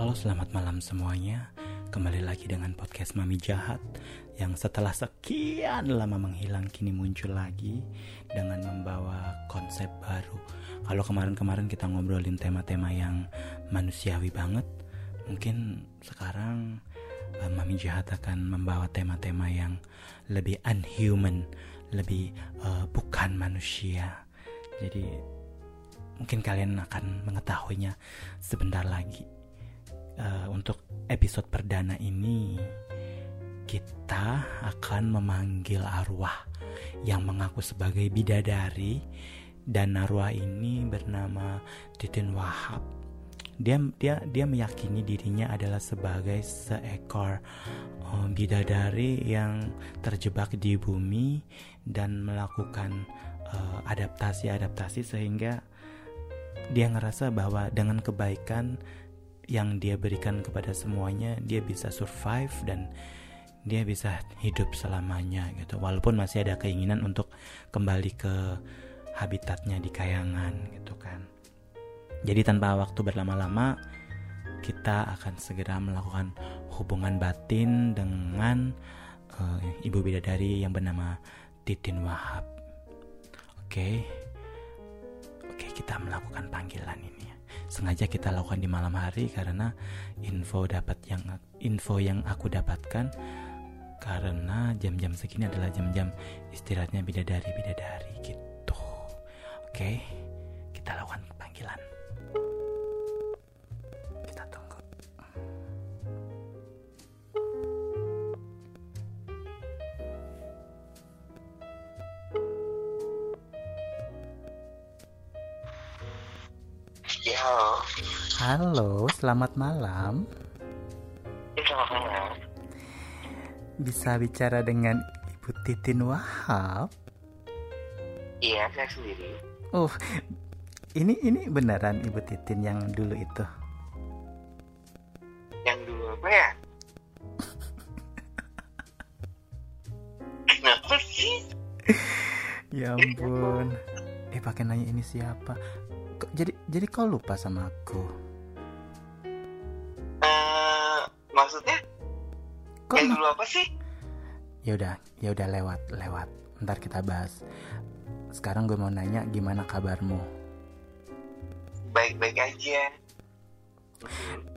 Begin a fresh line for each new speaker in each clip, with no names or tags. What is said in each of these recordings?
Halo selamat malam semuanya. Kembali lagi dengan podcast Mami Jahat Yang setelah sekian lama menghilang kini muncul lagi Dengan membawa konsep baru. Kalau kemarin-kemarin kita ngobrolin tema-tema yang manusiawi banget Mungkin sekarang uh, Mami Jahat akan membawa tema-tema yang lebih unhuman Lebih uh, bukan manusia. Jadi mungkin kalian akan mengetahuinya sebentar lagi uh, untuk episode perdana ini kita akan memanggil arwah yang mengaku sebagai bidadari dan arwah ini bernama Titin Wahab. Dia dia dia meyakini dirinya adalah sebagai seekor um, bidadari yang terjebak di bumi dan melakukan uh, adaptasi-adaptasi sehingga dia ngerasa bahwa dengan kebaikan yang dia berikan kepada semuanya dia bisa survive dan dia bisa hidup selamanya gitu. Walaupun masih ada keinginan untuk kembali ke habitatnya di kayangan gitu kan. Jadi tanpa waktu berlama-lama kita akan segera melakukan hubungan batin dengan uh, ibu bidadari yang bernama Titin Wahab. Oke? Okay. oke okay, kita melakukan panggilan ini sengaja kita lakukan di malam hari karena info dapat yang info yang aku dapatkan karena jam-jam segini adalah jam-jam istirahatnya bidadari bidadari gitu. Oke kita lakukan panggilan
halo
selamat malam
selamat malam.
bisa bicara dengan ibu Titin Wahab
Iya, saya sendiri.
oh ini ini beneran ibu Titin yang dulu itu
Yang dulu apa ya? Kenapa sih?
Ya ampun. Eh pakai nanya ini siapa? Jadi jadi kau lupa sama aku? Kok ma-
dulu apa sih?
ya udah ya udah lewat lewat. Ntar kita bahas. Sekarang gue mau nanya gimana kabarmu?
Baik-baik aja.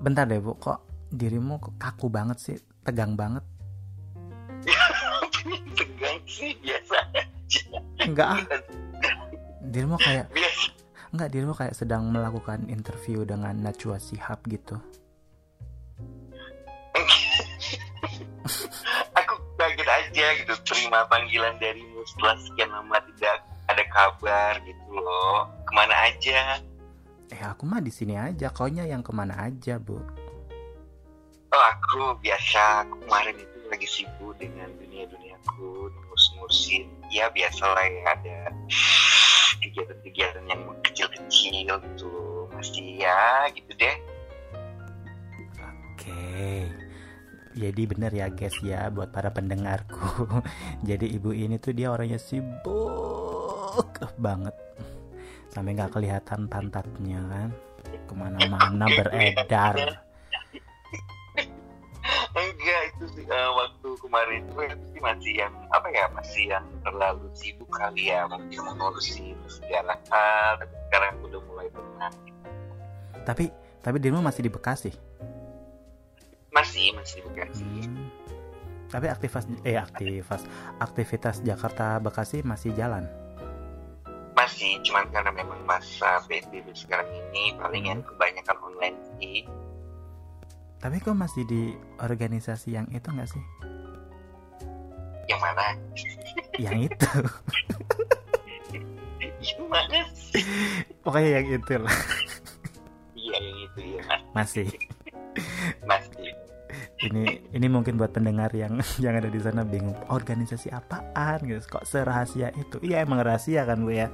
Bentar deh bu, kok dirimu kaku banget sih, tegang banget?
Tegang sih biasa aja.
Enggak ah, dirimu kayak
Biasa.
enggak dirimu kayak sedang melakukan interview dengan Najwa Shihab gitu.
Aja gitu. Terima panggilan darimu setelah sekian lama tidak ada kabar gitu loh. Ke mana aja?
Eh aku mah di sini aja, kaunya yang ke mana aja bu?
Oh aku biasa. Aku kemarin itu lagi sibuk dengan dunia duniaku ngurus-ngurusin. Ya biasa lah ya. Ada kegiatan-kegiatan yang kecil-kecil gitu. Masih ya gitu deh.
Oke. Jadi bener ya guys ya buat para pendengarku. Jadi ibu ini tuh dia orangnya sibuk banget. Sampai nggak kelihatan pantatnya kan. Ke mana-mana beredar.
enggak itu sih eh, waktu kemarin itu sih masih yang apa ya masih yang terlalu sibuk kali ya mungkin mengurusin segala hal tapi sekarang udah mulai tenang
Tapi tapi dirimu masih di Bekasi.
Masih masih di Bekasi
Hmm. Tapi aktivitas eh aktivitas aktivitas Jakarta Bekasi masih jalan.
masih cuman karena memang masa PSBB sekarang ini paling yang kebanyakan online sih
Tapi kok masih di organisasi yang itu nggak sih?
yang mana
Yang itu.
yang mana sih
Pokoknya yang itu lah.
iya yang itu ya mas
Masih.
masih
ini ini mungkin buat pendengar yang yang ada di sana bingung organisasi apaan gitu kok serahasia itu? Iya emang rahasia kan bu ya?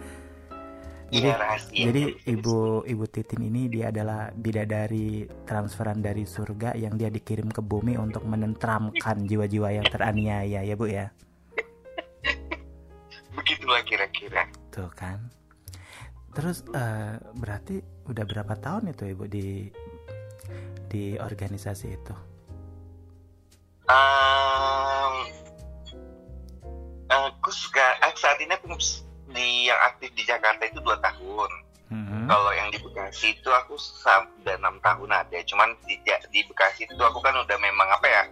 Jadi
iya rahasia.
jadi ibu ibu titin ini dia adalah bidadari transferan dari surga yang dia dikirim ke bumi untuk menentramkan jiwa-jiwa yang teraniaya ya bu ya?
Begitulah kira-kira.
Tuh kan? Terus eh, berarti udah berapa tahun itu ibu di di organisasi itu?
Um, aku sekarang saat ini aku di yang aktif di Jakarta itu dua tahun.
Mhm.
Kalau yang di Bekasi itu aku sudah enam tahun ada. Cuman di, di Bekasi itu aku kan udah memang apa ya?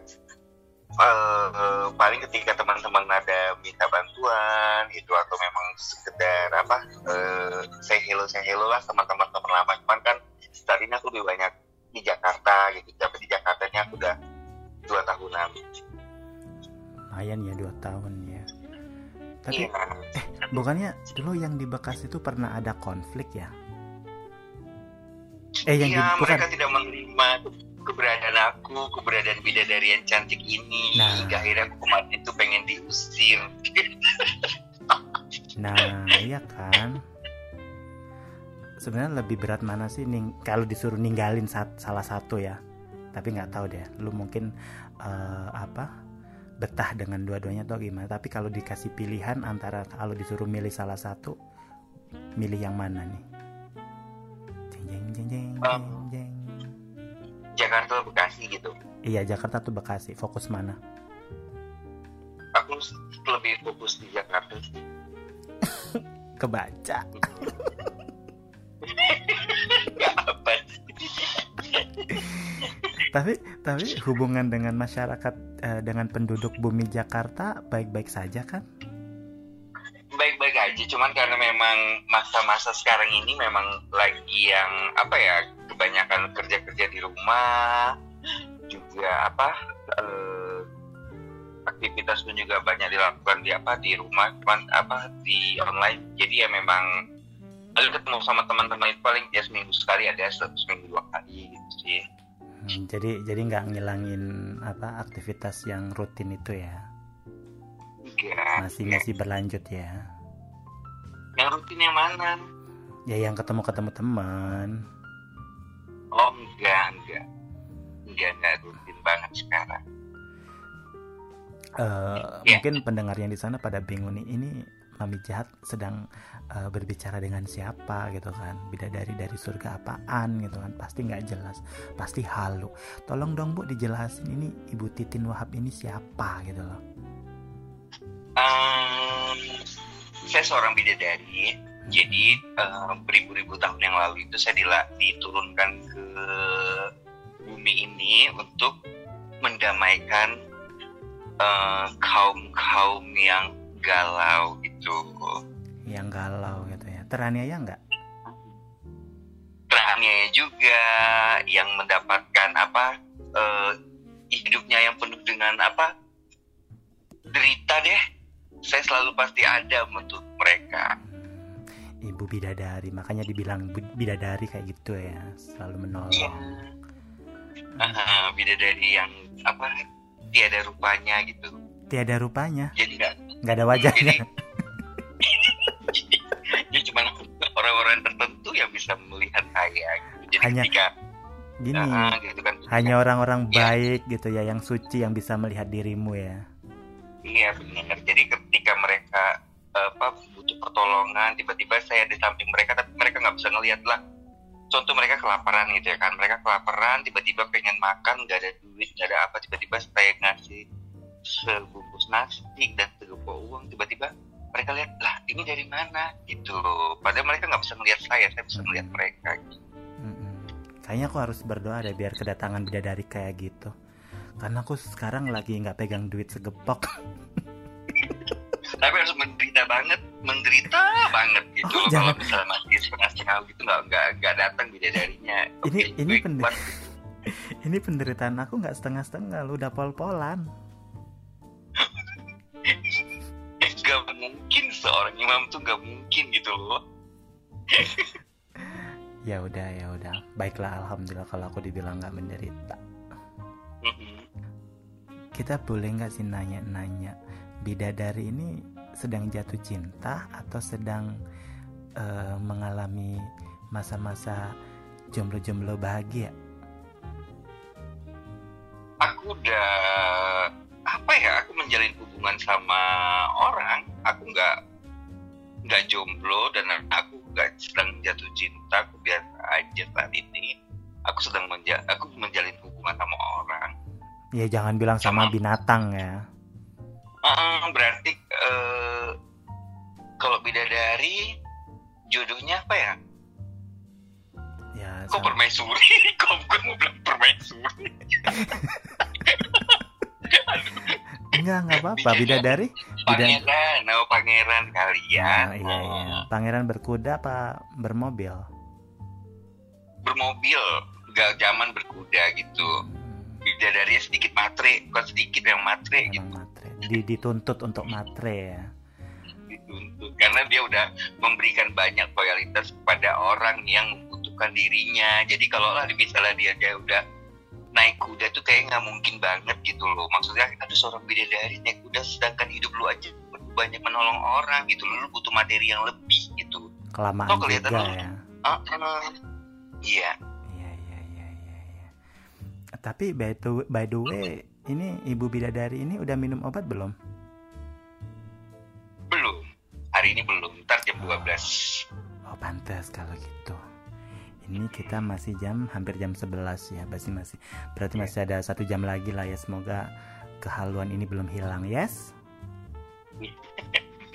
eh, paling ketika teman-teman ada minta bantuan gitu atau memang sekedar apa eh, say hello say hello lah sama teman-teman lama cuman kan saat ini aku lebih banyak di Jakarta gitu tapi di Jakarta nya aku udah dua tahunan
Lumayan ya dua tahun ya. Tapi
Iya.
bukannya dulu yang di Bekasi itu pernah ada konflik ya? Eh yang di,
Iya,
bukan
mereka tidak menerima keberadaan aku, keberadaan bidadari yang cantik ini.
Nah.
Hingga akhirnya aku kemarin itu pengen diusir.
Nah, iya kan. Sebenarnya lebih berat mana sih ning kalau disuruh ninggalin sat- salah satu ya. Tapi nggak tahu deh. Lu mungkin eh, apa? betah dengan dua-duanya atau gimana. Tapi kalau dikasih pilihan antara kalau disuruh milih salah satu, milih yang mana nih? Jeng jeng jeng jeng jeng. jeng.
Jakarta Bekasi gitu.
Iya, Jakarta tuh Bekasi. Fokus mana?
Aku lebih fokus di Jakarta sih.
Kebaca.
Gak apa.
tapi tapi hubungan dengan masyarakat eh, dengan penduduk bumi Jakarta baik-baik saja kan?
Baik-baik aja, cuman karena memang masa-masa sekarang ini memang lagi yang apa ya kebanyakan kerja-kerja di rumah, juga apa eh, aktivitas pun juga banyak dilakukan di apa di rumah, cuman apa di online. Jadi ya memang lalu ketemu sama teman-teman itu paling ya seminggu sekali ada seminggu dua kali gitu sih.
Hmm, jadi jadi nggak ngilangin apa aktivitas yang rutin itu ya
Enggak.
masih masih berlanjut ya
Yang rutin yang mana?
ya yang ketemu ketemu teman
Oh enggak, enggak. Enggak, enggak rutin banget sekarang.
Eh,
Ya.
mungkin pendengar yang di sana pada bingung nih ini Mami Jahat sedang eh, berbicara dengan siapa gitu kan. Bidadari dari surga apaan gitu kan. Pasti nggak jelas pasti halu. Tolong dong bu dijelasin ini Ibu Titin Wahab ini siapa gitu loh.
Ehm, saya seorang bidadari. Jadi eh, beribu-ribu tahun yang lalu itu saya dila- diturunkan ke bumi ini untuk mendamaikan eh, kaum-kaum yang galau gitu.
Yang galau gitu ya teraniaya nggak
Teraniaya juga yang mendapatkan apa eh, hidupnya yang penuh dengan apa derita deh. Saya selalu pasti ada untuk mereka.
ibu bidadari makanya dibilang bidadari kayak gitu ya selalu
Iya.
menolong
Ah, bidadari yang apa tiada rupanya gitu.
tiada rupanya
Jadi nggak
nggak ada wajahnya
jadi orang-orang tertentu yang bisa melihat saya. Gitu. Jadi
Hanya-
ketika
gini
ah, gitu kan
hanya orang-orang
Iya.
baik gitu ya yang suci yang bisa melihat dirimu ya
Iya benar. Jadi ketika mereka apa butuh pertolongan, tiba-tiba saya di samping mereka, tapi mereka nggak bisa ngelihat lah. Contoh mereka kelaparan gitu ya kan, mereka kelaparan, tiba-tiba pengen makan, nggak ada duit, nggak ada apa, tiba-tiba saya ngasih sebungkus nasi dan segepok uang, tiba-tiba mereka lihat lah ini dari mana gitu. Padahal mereka nggak bisa ngelihat saya, saya bisa ngelihat mereka. Gitu.
Mm-mm. kayaknya aku harus berdoa deh biar kedatangan bidadari kayak gitu karena aku sekarang lagi nggak pegang duit segepok
Tapi harus menderita banget, menderita banget gitu.
Oh,
loh.
jangan.
Kalau misalnya masih setengah-setengah gitu nggak nggak nggak datang bidadarinya.
Ini-
Oke,
ini
baik,
pende-
Tuhan.
ini penderitaan aku nggak setengah-setengah lu udah pol-polan
mungkin seorang imam tuh gak mungkin gitu loh.
Ya udah ya udah. Baiklah alhamdulillah kalau aku dibilang nggak menderita.
Mhm.
kita boleh nggak sih nanya-nanya bidadari ini sedang jatuh cinta atau sedang eh, mengalami masa-masa jomblo-jomblo bahagia?
Aku udah apa ya aku menjalin hubungan sama orang aku nggak nggak jomblo dan aku nggak sedang jatuh cinta aku biasa aja saat ini. Aku sedang menja aku menjalin hubungan sama orang.
Ya jangan bilang sama
Sama-
binatang ya.
Ah, berarti eh, kalau bidadari jodohnya apa ya?
Ya
kok
sama-
permaisuri kok gue mau bilang permaisuri
enggak enggak apa-apa. Bidadari. Bidan-
pangeran oh pangeran kali ya
Nah, iya iya. Pangeran berkuda apa bermobil?
bermobil. Nggak zaman berkuda gitu.
Hmm,
bidadarinya sedikit matre. Bukan sedikit yang matre gitu.
Emang matre. Di, dituntut untuk matre ya.
dituntut. Karena dia udah memberikan banyak loyalitas kepada orang yang membutuhkan dirinya. Jadi kalau lah misalnya dia dia udah naik kuda tuh kayak nggak mungkin banget gitu loh maksudnya ada seorang bidadari naik kuda sedangkan hidup lu aja banyak menolong orang gitu loh lu butuh materi yang lebih gitu
Kelamaan
Kok kelihatan
juga
lu?
ya.
Ah, ah. iya
Iya iya iya iya. Tapi by the, by the way, ini ibu bidadari ini udah minum obat belum?
belum hari ini belum ntar jam 12
Oh pantas kalau gitu. Ini kita masih jam hampir jam 11 ya, masih masih. Berarti masih ada satu jam lagi lah ya. Semoga kehaluan ini belum hilang, yes?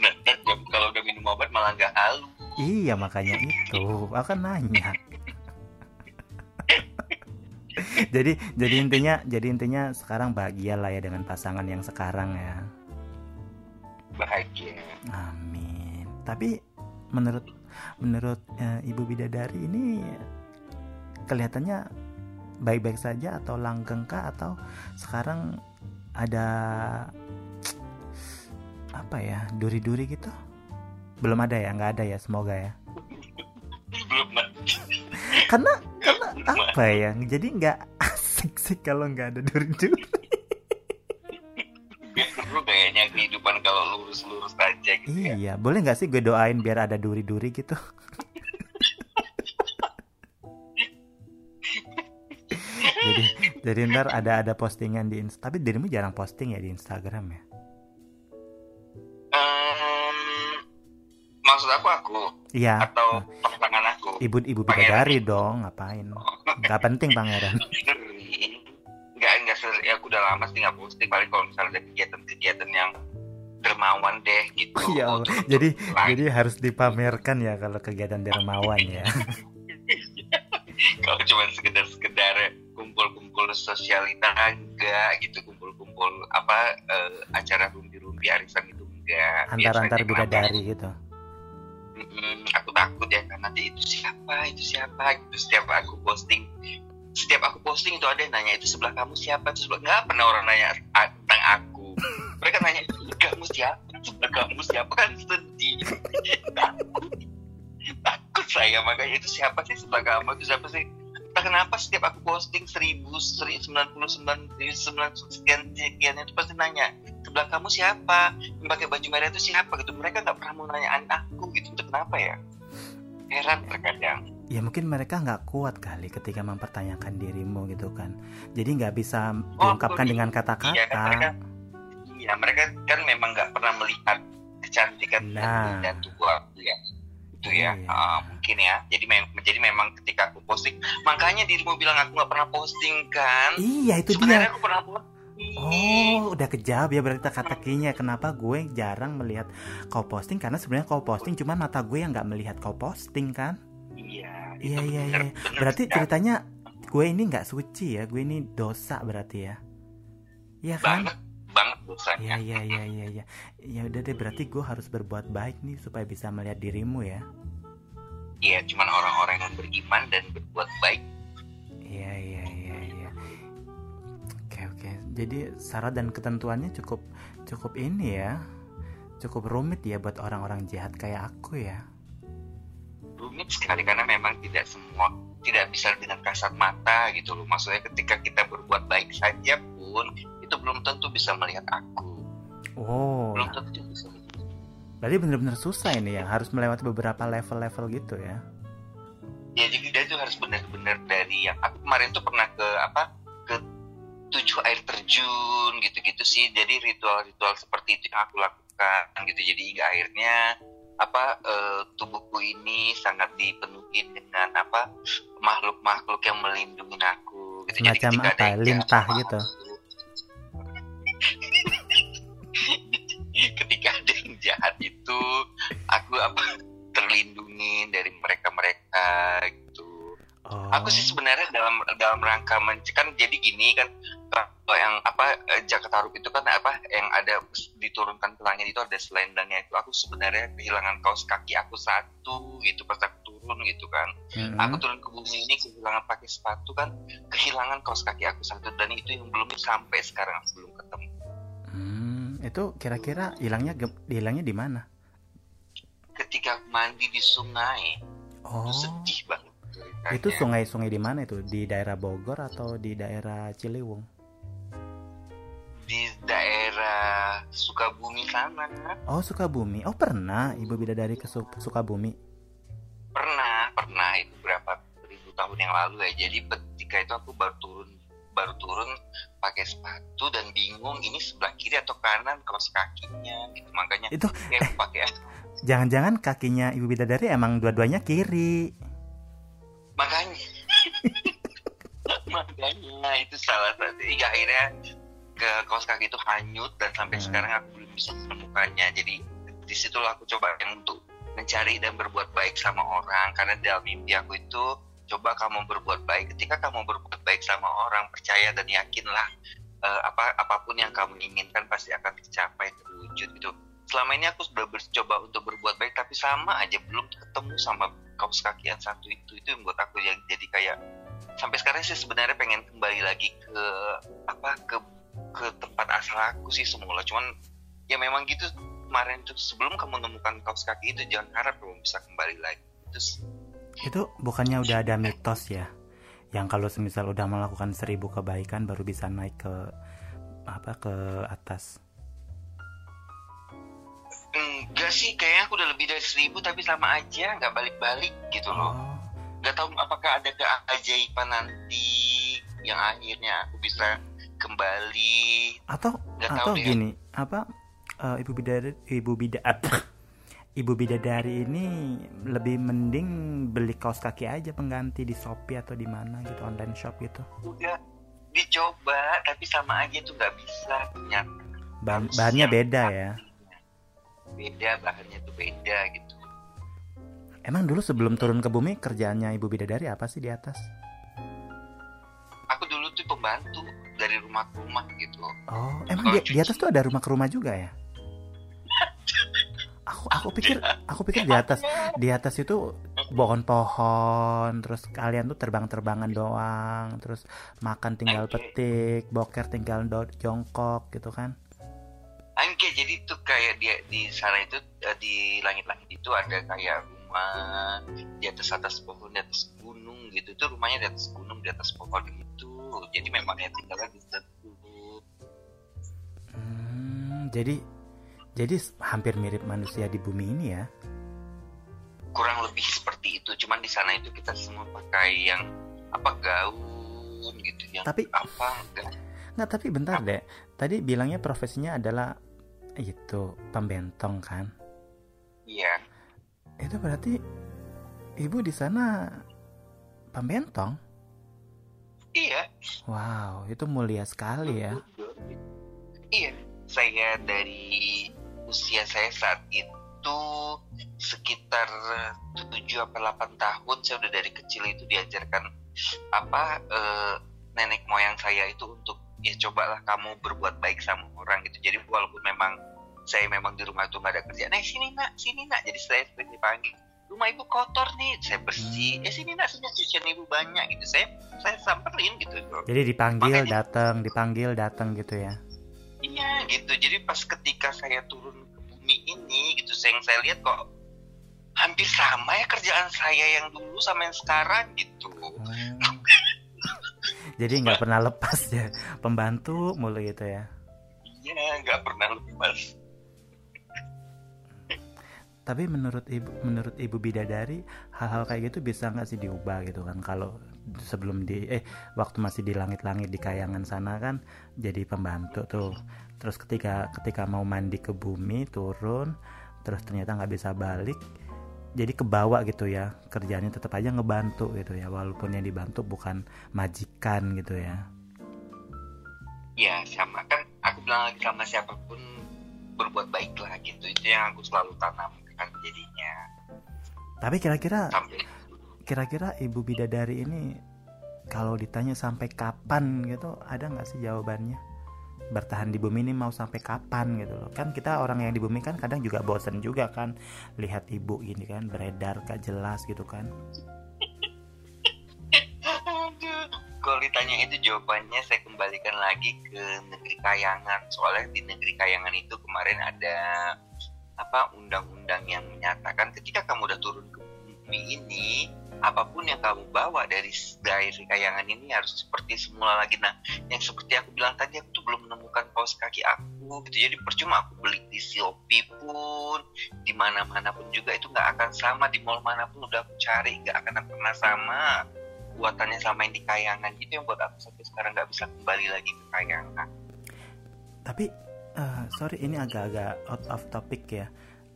nah, jam- kalau udah minum obat malah nggak halu
Iya makanya itu, akan nanya. jadi jadi intinya jadi intinya sekarang bahagia lah ya dengan pasangan yang sekarang ya.
bahagia
Amin. Tapi menurut menurut eh, Ibu Bidadari ini kelihatannya baik-baik saja atau langgeng kah atau sekarang ada apa ya duri-duri gitu? Belum ada ya, nggak ada ya, semoga ya.
belum
Karena karena apa ya? Jadi nggak asik sih kalau nggak ada duri-duri.
Kayaknya kehidupan kalau lurus-lurus aja gitu ya.
Iya, boleh nggak sih gue doain biar ada duri-duri gitu? jadi jadi ntar ada ada postingan di Insta tapi dirimu jarang posting ya di Instagram ya?
Em, maksud aku aku
iya.
atau pasangan aku?
Ibu ibu bidadari dong ngapain? Nggak penting pangeran
ya aku udah lama sih nggak posting. Paling kalau misalnya ada kegiatan-kegiatan yang dermawan deh gitu.
Oh, ya Allah.
Untuk-
jadi jadi harus dipamerkan ya kalau kegiatan dermawan ya.
Kalau cuma sekedar-sekedar kumpul-kumpul sosialita enggak gitu. Kumpul-kumpul apa eh, acara rumpi-rumpi arisan itu enggak.
Antar-antar bidadari gitu.
Mm, aku takut ya kan nanti itu siapa itu siapa gitu. Setiap aku posting setiap aku posting itu ada yang nanya itu sebelah kamu siapa? Itu sebelah nggak pernah orang nanya tentang aku. Mereka nanya "Sebelah kamu siapa? Sebelah kamu siapa? Kan sedih. Takut takut saya makanya itu siapa sih sebelah kamu? Itu siapa sih? Entah kenapa setiap aku posting seribu seribu sembilan puluh sembilan sembilan sekian sekian itu pasti nanya sebelah kamu siapa? Yang pakai baju merah itu siapa? Gitu. Mereka nggak pernah mau nanyaan aku gitu. Itu kenapa ya? Heran terkadang
ya mungkin mereka nggak kuat kali ketika mempertanyakan dirimu gitu kan jadi nggak bisa diungkapkan dengan
iya kan mereka
kata-kata
iya mereka kan memang nggak pernah melihat kecantikan
Nah.
dan tubuh aku ya itu ya
Iya.
Ah, mungkin ya jadi mem jadi memang ketika aku posting makanya dirimu bilang aku nggak pernah posting kan
iya itu dia
sebenarnya aku pernah posting
Oh, udah kejawab ya berarti teka-tekinya. Kenapa gue jarang melihat kau posting? Karena sebenarnya kau posting, cuman mata gue yang nggak melihat kau posting kan?
Iya
Iya iya
bener,
iya.
bener
Berarti
sekali.
ceritanya gue ini nggak suci ya? Gue ini dosa berarti ya? Iya kan?
banget banget dosanya
Iya iya iya iya iya. Ya udah deh berarti gue harus berbuat baik nih supaya bisa melihat dirimu ya.
Iya, cuman orang-orang yang beriman dan berbuat baik.
Iya iya iya iya. Oke oke. Jadi syarat dan ketentuannya cukup cukup ini ya. Cukup rumit ya buat orang-orang jahat kayak aku ya.
Rumit sekali karena memang tidak semua tidak bisa dengan kasat mata gitu loh. Maksudnya ketika kita berbuat baik saja pun itu belum tentu bisa melihat aku.
Oh,
Belum tentu bisa
berarti bener-bener susah ini ya. Harus melewati beberapa level-level gitu ya.
Ya jadi dia tuh harus benar-benar dari yang aku kemarin tuh pernah ke apa ke tujuh air terjun gitu-gitu sih. Jadi ritual-ritual seperti itu yang aku lakukan gitu. Jadi hingga akhirnya apa uh, tubuhku ini sangat dipenuhi dengan apa makhluk-makhluk yang melindungi aku
gitu. Macam apa? Lintah gitu.
ketika ada yang jahat itu aku apa terlindungi dari mereka-mereka gitu. Oh. Aku sih sebenarnya dalam dalam rangka kan jadi gini kan yang apa eh, Jakarta Taruh itu kan apa yang ada diturunkan ke langit itu ada selendangnya itu. Aku sebenarnya kehilangan kaos kaki aku satu gitu pas aku turun gitu kan. Mm-hmm. aku turun ke bumi ini kehilangan pakai sepatu kan kehilangan kaos kaki aku satu. Dan itu yang belum sampai sekarang belum ketemu.
Hmm, itu kira-kira hilangnya hilangnya di mana?
Ketika mandi di sungai. Oh. itu sedih banget
itu sungai-sungai di mana itu? Di daerah Bogor atau di daerah Ciliwung?
Di daerah Sukabumi sana.
Oh Sukabumi. Oh pernah ibu bidadari ke Sukabumi?
Pernah pernah. Itu berapa ribu tahun yang lalu ya. Jadi ketika itu aku baru turun baru turun pakai sepatu dan bingung ini sebelah kiri atau kanan kaos kakinya. Gitu. Makanya
itu eh, pakai jangan-jangan kakinya ibu bidadari emang dua-duanya kiri?
Makanya. Makanya itu salah satu. Hingga akhirnya ke kaos kaki itu hanyut dan sampai hmm. sekarang aku belum bisa menemukannya. Jadi di situlah aku coba yang untuk mencari dan berbuat baik sama orang. Karena dalam mimpi aku itu coba kamu berbuat baik. Ketika kamu berbuat baik sama orang percaya dan yakinlah uh, apa apa pun yang kamu inginkan pasti akan tercapai terwujud gitu. Selama ini aku sudah mencoba untuk berbuat baik tapi sama aja belum ketemu sama kaos kaki yang satu itu. Itu yang buat aku yang jadi kayak sampai sekarang sih sebenarnya pengen kembali lagi ke apa ke ke tempat asal aku sih semula. Cuman ya memang gitu kemarin itu sebelum kamu menemukan kaos kaki itu jangan harap kamu bisa kembali lagi. Terus
itu bukannya udah ada mitos ya? Yang kalau semisal udah melakukan seribu kebaikan baru bisa naik ke apa ke atas?
Enggak sih kayaknya aku udah lebih dari seribu tapi sama aja nggak balik-balik gitu loh. Oh. nggak tahu apakah ada keajaiban nanti yang akhirnya aku bisa kembali
atau nggak atau gini apa uh, ibu bidadari ibu bidadari ibu bidadari ini lebih mending beli kaos kaki aja pengganti di Shopee atau di mana gitu online shop gitu.
Udah dicoba tapi sama aja tuh nggak bisa ternyata.
Bahan, bahannya beda ya.
Beda bahannya tuh beda gitu.
Emang dulu sebelum turun ke bumi kerjaannya ibu bidadari apa sih di atas?
Aku dulu tuh pembantu dari rumah ke rumah gitu.
Oh, emang di, di atas tuh ada rumah ke rumah juga ya? aku aku pikir aku pikir di atas di atas itu pohon-pohon terus kalian tuh terbang-terbangan doang terus makan tinggal petik boker tinggal jongkok gitu kan?
Angke jadi tuh kayak dia di sana itu eh, di langit-langit itu ada kayak rumah di atas atas pohon di atas gunung gitu. Tuh rumahnya di atas gunung di atas pohon jadi memang ya tinggalnya di
hmm, jadi jadi hampir mirip manusia di bumi ini ya?
Kurang lebih seperti itu. Cuman di sana itu kita semua pakai yang apa gaun gitu yang
tapi
apa enggak.
Nggak, tapi bentar apa? deh. Tadi bilangnya profesinya adalah itu pembentong kan?
Iya.
Itu berarti ibu di sana pembentong?
Iya.
Wow, itu mulia sekali ya.
Iya, saya dari usia saya saat itu sekitar 7 atau 8 tahun saya udah dari kecil itu diajarkan apa eh, nenek moyang saya itu untuk ya cobalah kamu berbuat baik sama orang gitu. Jadi walaupun memang saya memang di rumah itu nggak ada kerjaan eh sini nak sini nak. Jadi saya sering dipanggil rumah ibu kotor nih saya bersih hmm. eh sini nak sini cucian ibu banyak gitu. Saya saya samperin gitu.
Jadi dipanggil datang dipanggil datang gitu ya?
Iya gitu. Jadi pas ketika saya turun ke bumi ini gitu saya yang saya lihat kok hampir sama ya kerjaan saya yang dulu sama yang sekarang gitu. Hmm.
jadi nggak pernah lepas ya pembantu mulu gitu ya?
Iya nggak pernah lepas
tapi menurut ibu menurut ibu bidadari hal-hal kayak gitu bisa nggak sih diubah gitu kan? Kalau sebelum di eh waktu masih di langit-langit di kayangan sana kan jadi pembantu tuh. Terus ketika ketika mau mandi ke bumi turun terus ternyata nggak bisa balik jadi kebawa gitu ya. Kerjanya tetap aja ngebantu gitu ya walaupun yang dibantu bukan majikan gitu ya.
Ya sama. Kan aku bilang lagi sama siapa pun berbuat baiklah gitu. Itu yang aku selalu tanamkan jadinya.
Tapi kira-kira kira-kira ibu bidadari ini kalau ditanya sampai kapan gitu ada nggak sih jawabannya? Bertahan di bumi ini mau sampai kapan gitu loh. Kan kita orang yang di bumi kan kadang juga bosen juga kan lihat ibu ini kan beredar gak jelas gitu kan.
Kalau ditanya itu jawabannya saya kembalikan lagi ke negeri kayangan. Soalnya di negeri kayangan itu kemarin ada apa undang-undang yang menyatakan ketika kamu udah turun ke bumi ini, apa pun yang kamu bawa dari dari kayangan ini harus seperti semula lagi. Nah, yang seperti aku bilang tadi aku tuh belum menemukan kaos kaki aku gitu. Jadi percuma aku beli di Shopee pun, di mana-mana pun juga itu nggak akan sama di mall mana pun udah aku cari nggak akan pernah sama buatannya sama yang di kayangan itu yang buat aku sampai sekarang nggak bisa kembali lagi ke kayangan
tapi eh, sorry ini agak-agak out of topic ya.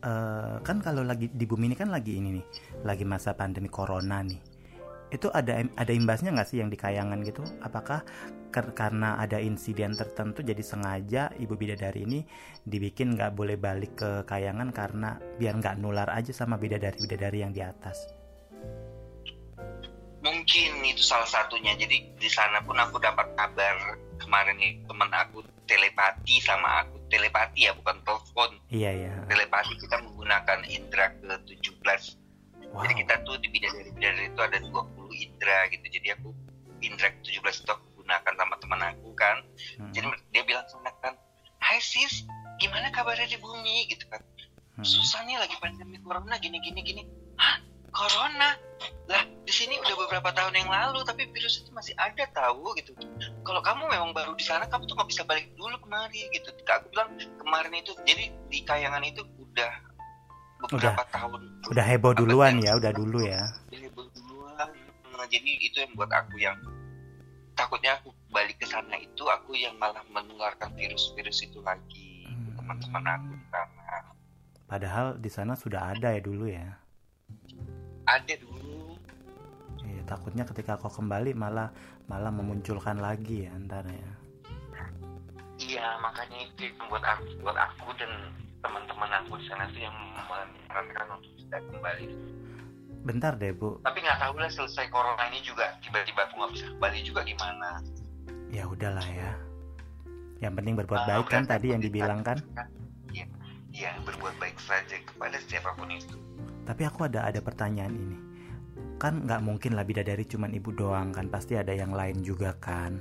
Eh, kan kalau lagi di bumi ini kan lagi ini nih lagi masa pandemi corona nih. Itu ada ada imbasnya nggak sih yang di kayangan gitu? Apakah ker- karena ada insiden tertentu jadi sengaja ibu bidadari ini dibikin nggak boleh balik ke kayangan karena biar nggak nular aja sama bidadari bidadari yang di atas?
Mungkin itu salah satunya. Jadi di sana pun aku dapat kabar kemarin nih teman aku telepati sama aku. Telepati ya bukan telepon.
Iya ya
telepati kita menggunakan indera ke 17
wow.
Jadi kita tuh di bidadari bidadari itu ada 20 indera gitu. Jadi aku indera ke 17 itu aku gunakan sama teman aku kan.
Hmm,
jadi dia bilang sama kan Hai sis gimana kabarnya di bumi? Gitu kan.
Hmm.
susah nih lagi pandemi corona gini gini gini. Hah corona. Lah di sini udah beberapa tahun yang lalu tapi virus itu masih ada tahu gitu. Kalau kamu memang baru di sana kamu tuh nggak bisa balik dulu kemari gitu. Aku bilang kemarin itu jadi di kayangan itu udah beberapa tahun.
Udah heboh duluan ya udah dulu ya.
Udah heboh duluan. Nah, jadi itu yang buat aku yang takutnya aku balik ke sana itu aku yang malah menularkan virus-virus itu lagi
Hmm.
teman-teman aku di sana.
Padahal di sana sudah ada ya dulu ya
ada dulu
Iya, takutnya ketika kau kembali malah malah memunculkan lagi ya ntar ya
Iya, makanya itu buat aku, buat aku dan teman-teman aku di sana tuh yang menyarankan untuk tidak kembali.
bentar deh bu
Tapi nggak tahu lah selesai corona ini juga tiba-tiba aku nggak bisa kembali juga gimana.
ya udahlah ya yang penting berbuat
Ah,
baik kan tadi yang dibilang kan
Iya, iya berbuat baik saja kepada siapa pun itu.
Tapi aku ada ada pertanyaan ini. Kan nggak mungkin lah bidadari cuman ibu doang kan pasti ada yang lain juga kan.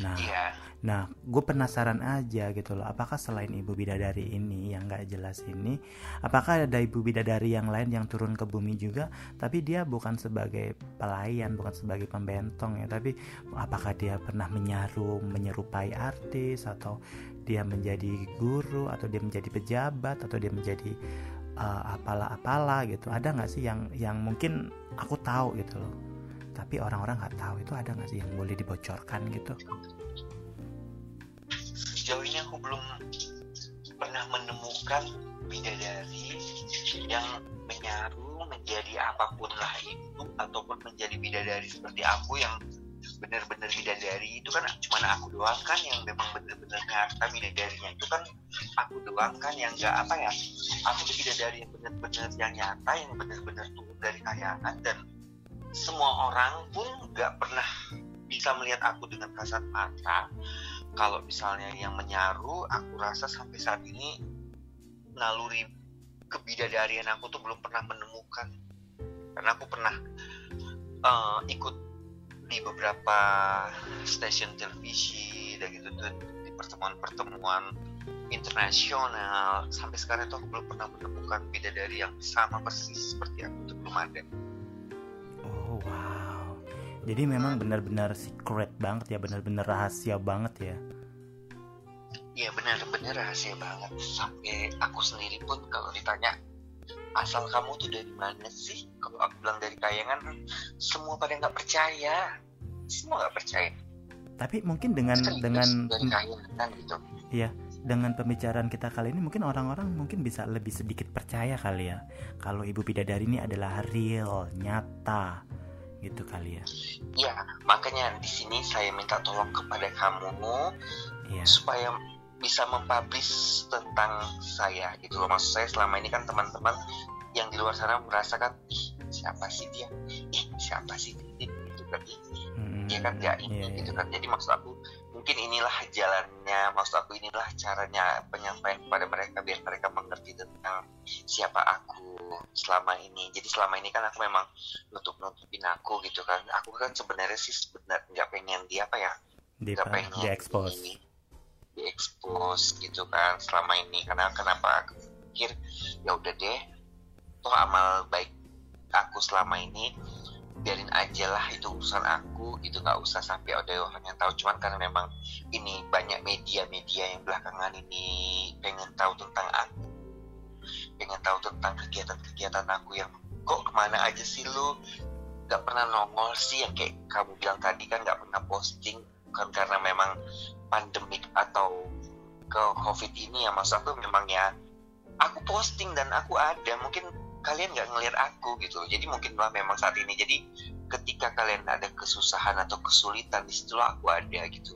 Nah
Iya,
nah gue penasaran aja gitu loh apakah selain ibu bidadari ini yang nggak jelas ini apakah ada ibu bidadari yang lain yang turun ke bumi juga? Tapi dia bukan sebagai pelayan bukan sebagai pembentong ya tapi apakah dia pernah menyaru menyerupai artis atau dia menjadi guru atau dia menjadi pejabat atau dia menjadi uh, apalah-apalah gitu. Ada nggak sih yang yang mungkin aku tahu gitu loh. Tapi orang-orang nggak tahu. Itu ada nggak sih yang boleh dibocorkan gitu?
Sejauh ini aku belum pernah menemukan bidadari yang menyaru menjadi apa pun lah itu ataupun menjadi bidadari seperti aku yang benar-benar bidadari itu kan cuma aku doang kan yang memang benar-benar nyata bidadarinya. Itu kan aku doang kan yang nggak apa ya aku tuh bidadari yang benar-benar yang nyata yang benar-benar turun dari kayangan. Dan semua orang pun nggak pernah bisa melihat aku dengan kasat mata. Kalau misalnya yang menyaru aku rasa sampai saat ini naluri kebidadarian aku tuh belum pernah menemukan. Karena aku pernah eh, ikut di beberapa stasiun televisi dan gitu tuh di pertemuan-pertemuan internasional sampai sekarang itu aku belum pernah menemukan bidadari yang sama persis seperti aku itu belum ada
Oh wow. Jadi memang benar-benar secret banget ya, benar-benar rahasia banget ya.
Iya benar-benar rahasia banget sampai aku sendiri pun kalau ditanya asal kamu tuh dari mana sih? Kalau aku bilang dari kayangan, semua pada nggak percaya, semua nggak percaya.
Tapi mungkin dengan
Serius,
dengan
dari kayangan gitu.
dengan pembicaraan kita kali ini mungkin orang-orang mungkin bisa lebih sedikit percaya kali ya kalau ibu bidadari ini adalah real, nyata gitu kali ya.
Iya, makanya di sini saya minta tolong kepada kamu ya. supaya bisa mempublish tentang saya gitu loh. Maksud saya selama ini kan teman-teman yang di luar sana merasakan ih siapa sih dia, ih siapa sih dia gitu kan, hmm, dia kan nggak ini yeah, gitu iya. kan. Jadi maksud aku mungkin inilah jalannya, maksud aku inilah caranya penyampaian kepada mereka biar mereka mengerti tentang siapa aku selama ini. Jadi selama ini kan aku memang nutup nutupin aku gitu kan. Aku kan sebenarnya sih sebenarnya nggak pengen dia apa ya,
nggak pengen di expose
diekspos gitu kan selama ini. Karena kenapa aku pikir ya udah deh toh amal baik aku selama ini biarin aja lah itu urusan aku itu nggak usah sampai ada orang yang tahu. Cuman karena memang ini banyak media-media yang belakangan ini pengen tahu tentang aku pengen tahu tentang kegiatan-kegiatan aku yang kok ke mana aja sih lu? Nggak pernah nongol sih yang kayak kamu bilang tadi kan nggak pernah posting bukan karena memang pandemik atau ke covid ini ya mas aku memang ya aku posting dan aku ada mungkin kalian nggak ngelihat aku gitu. Jadi mungkin lah memang saat ini. Jadi ketika kalian ada kesusahan atau kesulitan di situ aku ada gitu.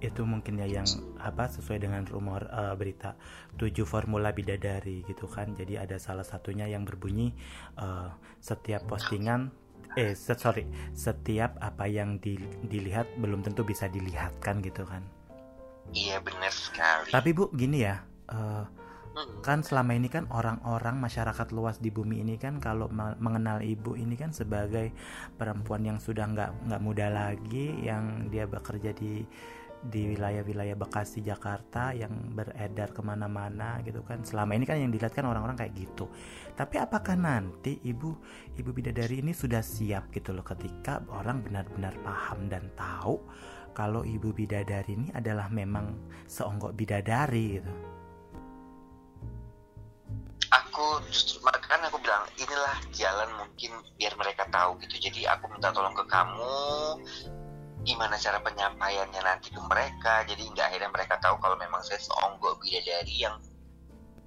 Itu mungkin ya yang apa sesuai dengan rumor uh, berita tujuh formula bidadari gitu kan. Jadi ada salah satunya yang berbunyi uh, setiap postingan eh sorry. Setiap apa yang di, dilihat belum tentu bisa dilihatkan gitu kan?
Iya benar sekali.
Tapi bu gini ya uh, kan selama ini kan orang-orang masyarakat luas di bumi ini kan kalau mengenal ibu ini kan sebagai perempuan yang sudah nggak nggak muda lagi yang dia bekerja di di wilayah-wilayah Bekasi Jakarta yang beredar ke mana-mana gitu kan. Selama ini kan yang dilihat kan orang-orang kayak gitu. Tapi apakah nanti ibu ibu bidadari ini sudah siap gitu loh ketika orang benar-benar paham dan tahu kalau ibu bidadari ini adalah memang seonggok bidadari gitu?
Aku justru kan aku bilang inilah jalan mungkin biar mereka tahu gitu. Jadi aku minta tolong ke kamu gimana cara penyampaiannya nanti ke mereka. Jadi nggak akhirnya mereka tahu kalau memang saya seonggok bidadari yang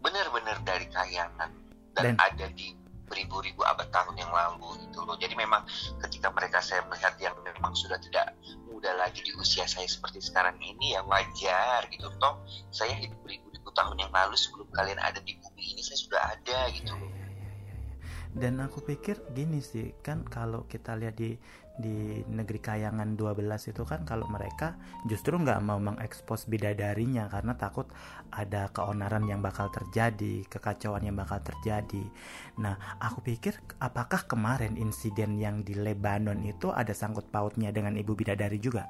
benar-benar dari kayangan dan, dan ada di beribu-ribu abad tahun yang lalu gitu loh. Jadi memang ketika mereka saya melihat yang memang sudah tidak muda lagi di usia saya seperti sekarang ini ya wajar gitu. Toh saya hidup beribu-ribu tahun yang lalu sebelum kalian ada di bumi ini saya sudah ada gitu loh.
dan aku pikir gini sih kan kalau kita lihat di di negeri kayangan 12 itu kan kalau mereka justru nggak mau mengekspos bidadarinya karena takut ada keonaran yang bakal terjadi kekacauan yang bakal terjadi. Nah aku pikir apakah kemarin insiden yang di Lebanon itu ada sangkut pautnya dengan ibu bidadari juga?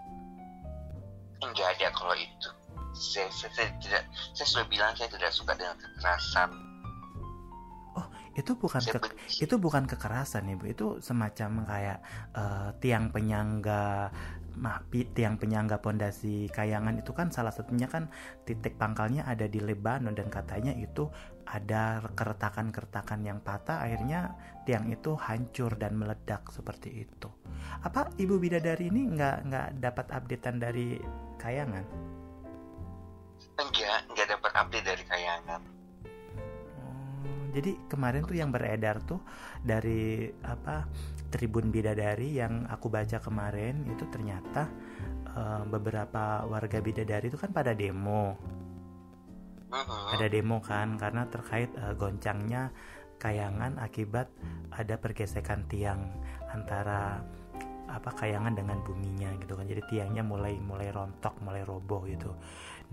Enggak ada kalau itu. Saya, saya, saya tidak saya sudah bilang saya tidak suka dengan kekerasan
itu bukan ke, itu bukan kekerasan ibu. Itu semacam kayak uh, tiang penyangga mapi tiang penyangga pondasi kayangan itu kan salah satunya kan titik pangkalnya ada di Lebanon dan katanya itu ada keretakan-keretakan yang patah akhirnya tiang itu hancur dan meledak seperti itu. Apa ibu bidadari ini nggak nggak dapat updatean dari kayangan?
Enggak nggak dapat update dari kayangan
jadi kemarin tuh yang beredar tuh dari apa Tribun Bidadari yang aku baca kemarin itu ternyata uh, beberapa warga Bidadari itu kan pada demo. Ada demo kan karena terkait uh, goncangnya kayangan akibat ada pergesekan tiang antara apa kayangan dengan buminya gitu kan. Jadi tiangnya mulai mulai rontok mulai roboh gitu.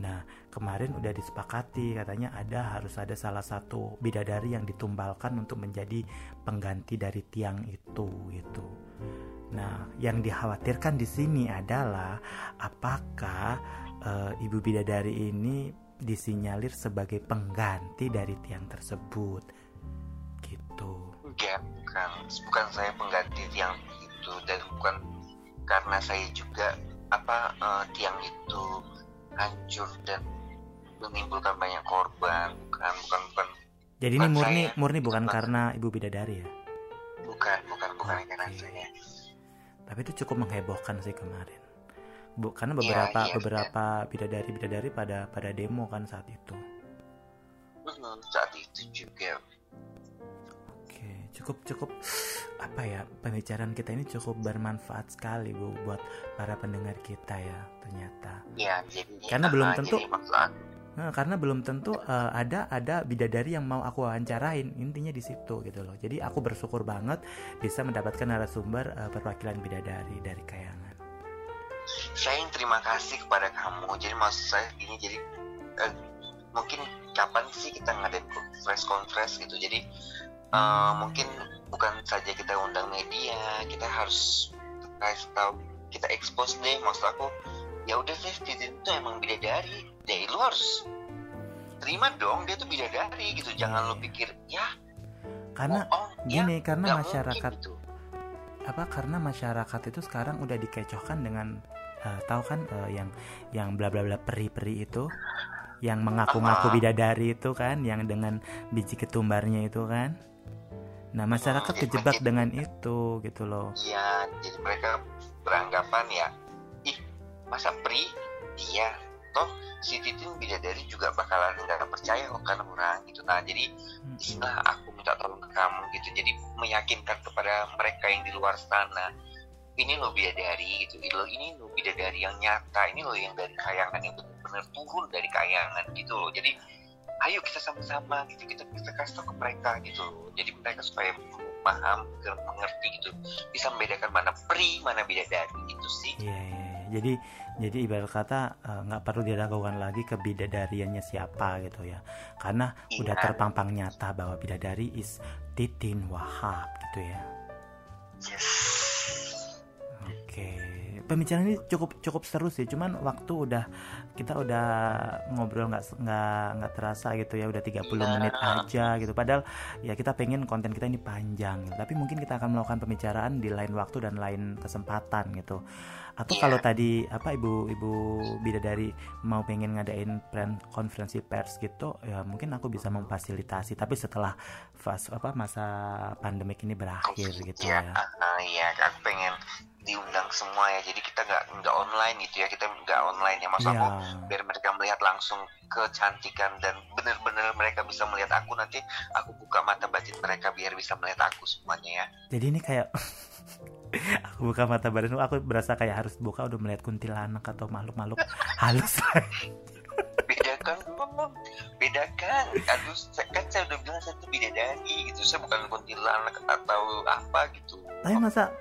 Nah kemarin udah disepakati katanya ada harus ada salah satu bidadari yang ditumbalkan untuk menjadi pengganti dari tiang itu gitu. Nah yang dikhawatirkan di sini adalah apakah e, ibu bidadari ini disinyalir sebagai pengganti dari tiang tersebut? Gitu.
Bukan. Bukan saya pengganti tiang itu dan bukan karena saya juga apa uh, tiang itu hancur dan menimbulkan banyak korban. Bukan bukan bukan.
Jadi bukan ini murni saya, murni bukan bukan. karena ibu bidadari ya?
Bukan bukan bukan okay. karena saya.
Tapi itu cukup menghebohkan sih kemarin. Bu, karena
Iya,
beberapa
iya,
beberapa bidadari bidadari pada pada demo kan saat itu.
Hmm, saat itu juga
cukup cukup apa ya pembicaraan kita ini cukup bermanfaat sekali bu buat para pendengar kita ya ternyata.
ya jadi
Karena belum
ah,
tentu- Nah, karena belum tentu eh, ada ada bidadari yang mau aku wawancarain intinya di situ gitu loh. Jadi aku bersyukur banget bisa mendapatkan narasumber eh, perwakilan bidadari dari Kayangan.
saya yang terima kasih kepada kamu jadi maksud saya gini jadi eh, mungkin kapan sih kita ngadain conference conference gitu jadi eh, mungkin bukan saja kita undang media kita harus kasih tahu kita expose deh. Maksud aku ya udah deh Titin itu emang bidadari. Ya lu harus terima dong dia tuh bidadari gitu. Jangan lu pikir ya
Karena
oh, ya,
gini, karena
nggak
masyarakat
gitu.
apa karena masyarakat itu sekarang udah dikecohkan dengan eh, tahu kan eh, yang yang bla bla bla peri-peri itu yang mengaku-ngaku bidadari itu kan yang dengan biji ketumbarnya itu kan nah masyarakat
jadi
kejebak
makin-
dengan itu gitu loh
Iya, jadi mereka beranggapan ya, ih masa pri dia toh si Titin bidadari juga bakalan nggak percaya kok kan orang gitu. Nah jadi istilah aku minta tolong ke kamu gitu. Jadi meyakinkan kepada mereka yang di luar sana, ini loh bidadari gitu. Ini loh ini loh bidadari yang nyata. Ini loh yang dari kayangan yang benar-benar turun dari kayangan gitu loh. Jadi ayo kita sama-sama gitu kita kita kasih tau ke mereka gitu. Jadi mereka supaya paham, mengerti gitu bisa membedakan mana peri mana bidadari gitu sih
Iya, iya, iya. jadi jadi ibarat kata eh, nggak perlu diragukan lagi ke bidadariannya siapa gitu ya karena
Iya.
udah terpampang nyata bahwa bidadari is Titin Wahab gitu ya
yes
Oke, pembicaraan ini cukup cukup seru sih. Cuman waktu udah kita udah ngobrol nggak nggak nggak terasa gitu ya, udah 30
Iya.
menit aja gitu. Padahal ya kita pengen konten kita ini panjang. Gitu. Tapi mungkin kita akan melakukan pembicaraan di lain waktu dan lain kesempatan gitu. Atau
Iya.
kalau tadi apa ibu-ibu bidadari mau pengen ngadain plan konferensi pers gitu, ya mungkin aku bisa memfasilitasi. Tapi setelah fase apa masa pandemik ini berakhir gitu
ya,
ya.
ah, iya aku pengen diundang semua ya jadi kita nggak nggak online gitu ya kita nggak online ya maksud
Iya.
aku biar mereka melihat langsung kecantikan dan bener-bener mereka bisa melihat aku nanti aku buka mata batin mereka biar bisa melihat aku semuanya ya
Jadi ini kayak aku buka mata badan aku berasa kayak harus buka udah melihat kuntilanak atau makhluk-makhluk halus.
Bedakan bedakan. Saya- kan saya udah bilang saya tuh bidadari gitu. Saya bukan kuntilanak atau apa gitu.
Tapi masa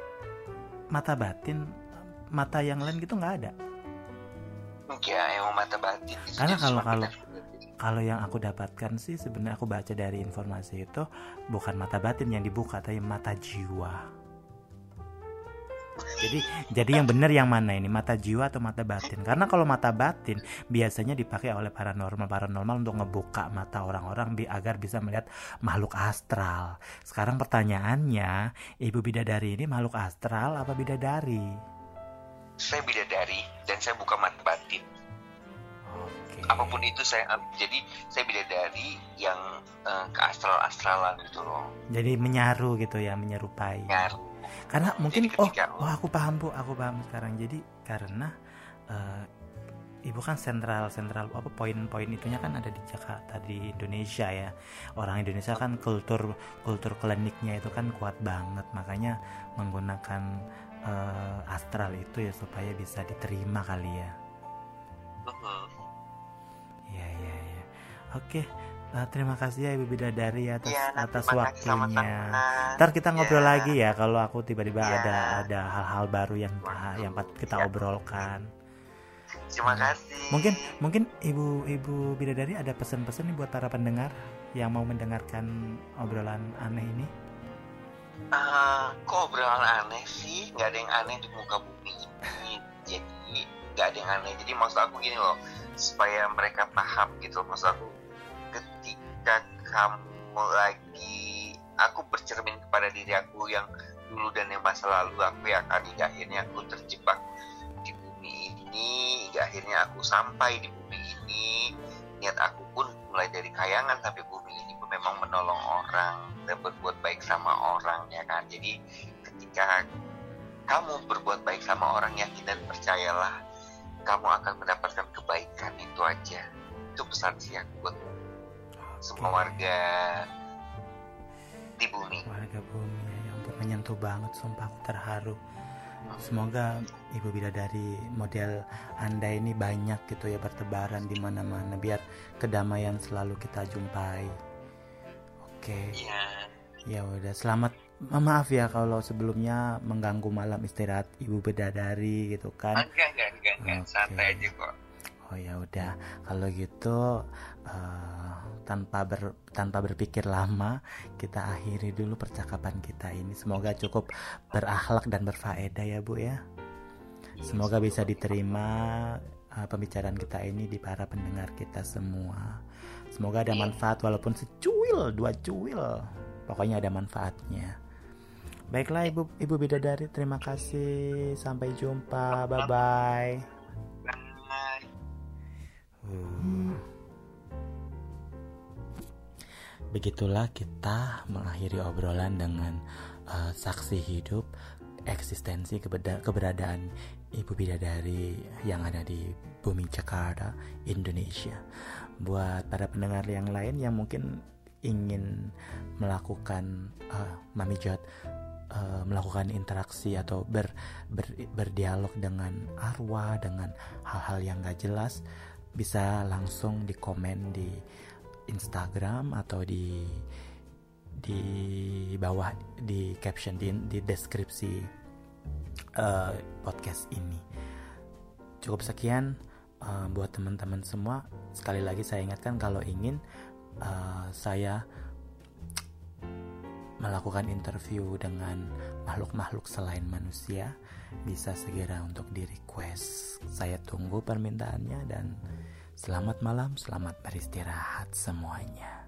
mata batin mata yang lain gitu nggak ada?
Enggak emang mata batin gitu.
Karena kalau- kalau-
beda-
kalau yang aku dapatkan sih sebenarnya aku baca dari informasi itu bukan mata batin yang dibuka tapi mata jiwa jadi jadi yang benar yang mana ini? Mata jiwa atau mata batin? Karena kalau mata batin biasanya dipakai oleh paranormal. Paranormal untuk ngebuka mata orang-orang bi- agar bisa melihat makhluk astral. Sekarang pertanyaannya ibu bidadari ini makhluk astral apa bidadari?
Saya bidadari dan saya buka mata batin.
Oke.
Apa pun itu saya jadi saya bidadari yang eh, ke astral astralan gitu loh.
Jadi menyaru gitu ya menyerupai.
Ngaruh
karena mungkin
Jadi
oh oh aku paham bu aku paham sekarang. Jadi karena eh, ibu kan sentral sentral apa poin-poin itunya kan ada di Jakarta di Indonesia ya. Orang Indonesia kan kultur kultur kliniknya itu kan kuat banget. Makanya menggunakan eh, astral itu ya supaya bisa diterima kali ya. Iya iya iya. Oke, eh, terima kasih ya Ibu Bidadari atas
Iya,
atas
terima kasih
waktunya. Ntar kita ngobrol
Iya.
lagi ya kalau aku tiba-tiba
Iya.
ada ada hal-hal baru yang
Waduh,
yang kita
iya.
obrolkan.
terima
Hmm.
kasih
Mungkin mungkin Ibu Ibu Bidadari ada pesan-pesan nih buat para pendengar yang mau mendengarkan obrolan aneh ini.
Eh, kok obrolan aneh sih nggak ada yang aneh di muka bumi ini jadi nggak ada yang aneh jadi maksud aku gini loh supaya mereka paham gitu maksud aku ketika kamu lagi aku bercermin kepada diri aku yang dulu dan yang masa lalu aku ya akan hingga akhirnya aku terjebak di bumi ini hingga akhirnya aku sampai di bumi ini. Niat aku pun mulai dari kayangan sampai bumi ini pun memang menolong orang dan berbuat baik sama orang ya kan? Jadi ketika kamu berbuat baik sama orang yakin dan percayalah kamu akan mendapatkan kebaikan itu aja. Itu pesan siang buat semua warga di bumi.
Warga bumi ya ampun menyentuh banget sumpah aku terharu. Semoga ibu bidadari model anda ini banyak gitu ya bertebaran di mana-mana biar kedamaian selalu kita jumpai. Oke.
Iya.
ya udah selamat. Maaf ya kalau sebelumnya mengganggu malam istirahat ibu bidadari gitu kan.
Enggak enggak enggak, enggak.
Oke.
santai aja kok
Oh ya udah, kalau gitu eh, tanpa ber tanpa berpikir lama kita akhiri dulu percakapan kita ini. Semoga cukup berakhlak dan berfaedah ya bu ya. Semoga bisa diterima eh, pembicaraan kita ini di para pendengar kita semua. Semoga ada manfaat walaupun secuil, dua cuil. Pokoknya ada manfaatnya. Baiklah ibu ibu bidadari, terima kasih. Sampai jumpa. Bye. Bye. Begitulah kita mengakhiri obrolan dengan uh, saksi hidup eksistensi keberadaan Ibu Bidadari yang ada di bumi Jakarta, Indonesia. Buat para pendengar yang lain yang mungkin ingin melakukan uh, Mami Jot uh, melakukan interaksi atau ber, ber- berdialog dengan arwah dengan hal-hal yang gak jelas bisa langsung di komen di Instagram atau di di bawah di caption di, di deskripsi uh, podcast ini. Cukup sekian uh, buat teman-teman semua. Sekali lagi saya ingatkan kalau ingin uh, saya melakukan interview dengan makhluk-makhluk selain manusia bisa segera untuk di request. Saya tunggu permintaannya dan selamat malam, selamat beristirahat semuanya.